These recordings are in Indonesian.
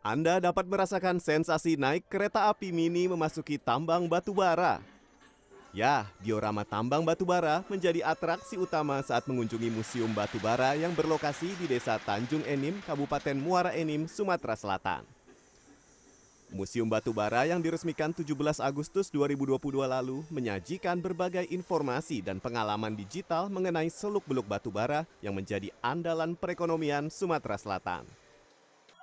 Anda dapat merasakan sensasi naik kereta api mini memasuki tambang batu bara. Ya, diorama tambang batu bara menjadi atraksi utama saat mengunjungi Museum Batu Bara yang berlokasi di Desa Tanjung Enim, Kabupaten Muara Enim, Sumatera Selatan. Museum Batu Bara yang diresmikan 17 Agustus 2022 lalu menyajikan berbagai informasi dan pengalaman digital mengenai seluk-beluk batu bara yang menjadi andalan perekonomian Sumatera Selatan.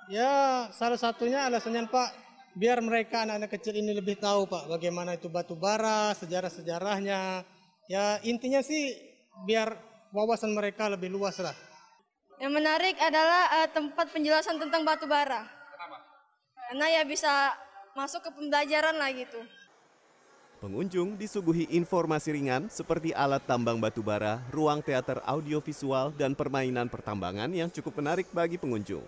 Ya, salah satunya alasannya Pak, biar mereka anak-anak kecil ini lebih tahu Pak, bagaimana itu batu bara, sejarah-sejarahnya. Ya, intinya sih biar wawasan mereka lebih luas lah. Yang menarik adalah uh, tempat penjelasan tentang batu bara. Karena ya bisa masuk ke pembelajaran lah gitu. Pengunjung disuguhi informasi ringan seperti alat tambang batu bara, ruang teater audiovisual, dan permainan pertambangan yang cukup menarik bagi pengunjung.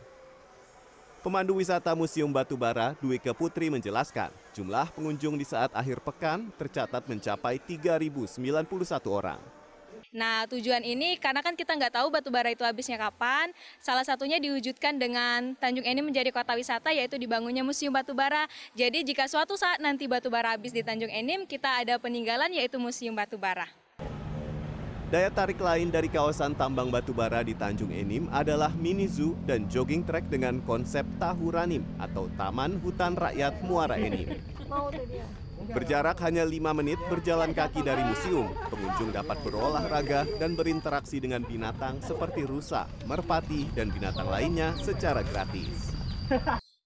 Pemandu wisata Museum Batu Bara, Dwike Putri menjelaskan, jumlah pengunjung di saat akhir pekan tercatat mencapai 3.091 orang. Nah tujuan ini karena kan kita nggak tahu batu bara itu habisnya kapan. Salah satunya diwujudkan dengan Tanjung Enim menjadi kota wisata yaitu dibangunnya Museum Batu Bara. Jadi jika suatu saat nanti batu bara habis di Tanjung Enim, kita ada peninggalan yaitu Museum Batu Bara. Daya tarik lain dari kawasan tambang batu bara di Tanjung Enim adalah mini zoo dan jogging track dengan konsep Tahuranim atau Taman Hutan Rakyat Muara Enim. Berjarak hanya lima menit berjalan kaki dari museum, pengunjung dapat berolahraga dan berinteraksi dengan binatang seperti rusa, merpati, dan binatang lainnya secara gratis.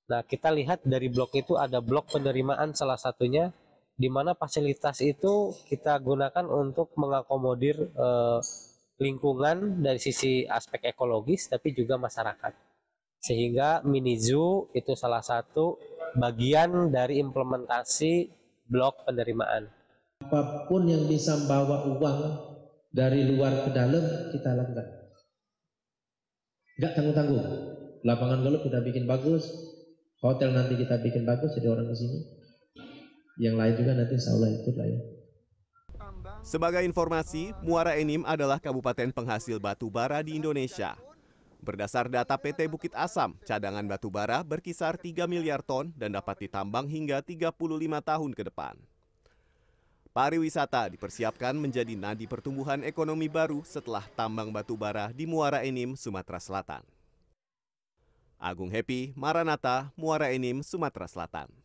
Nah, kita lihat dari blok itu ada blok penerimaan salah satunya di mana fasilitas itu kita gunakan untuk mengakomodir eh, lingkungan dari sisi aspek ekologis tapi juga masyarakat. Sehingga mini zoo itu salah satu bagian dari implementasi blok penerimaan. Apa pun yang bisa membawa uang dari luar ke dalam kita lakukan nggak tanggung-tanggung. Lapangan golf kita bikin bagus hotel nanti kita bikin bagus jadi orang ke sini yang lain juga nanti insya Allah ikut lah ya. Sebagai informasi, Muara Enim adalah kabupaten penghasil batu bara di Indonesia. Berdasar data PT Bukit Asam, cadangan batu bara berkisar 3 miliar ton dan dapat ditambang hingga 35 tahun ke depan. Pariwisata dipersiapkan menjadi nadi pertumbuhan ekonomi baru setelah tambang batu bara di Muara Enim, Sumatera Selatan. Agung Happy, Maranata, Muara Enim, Sumatera Selatan.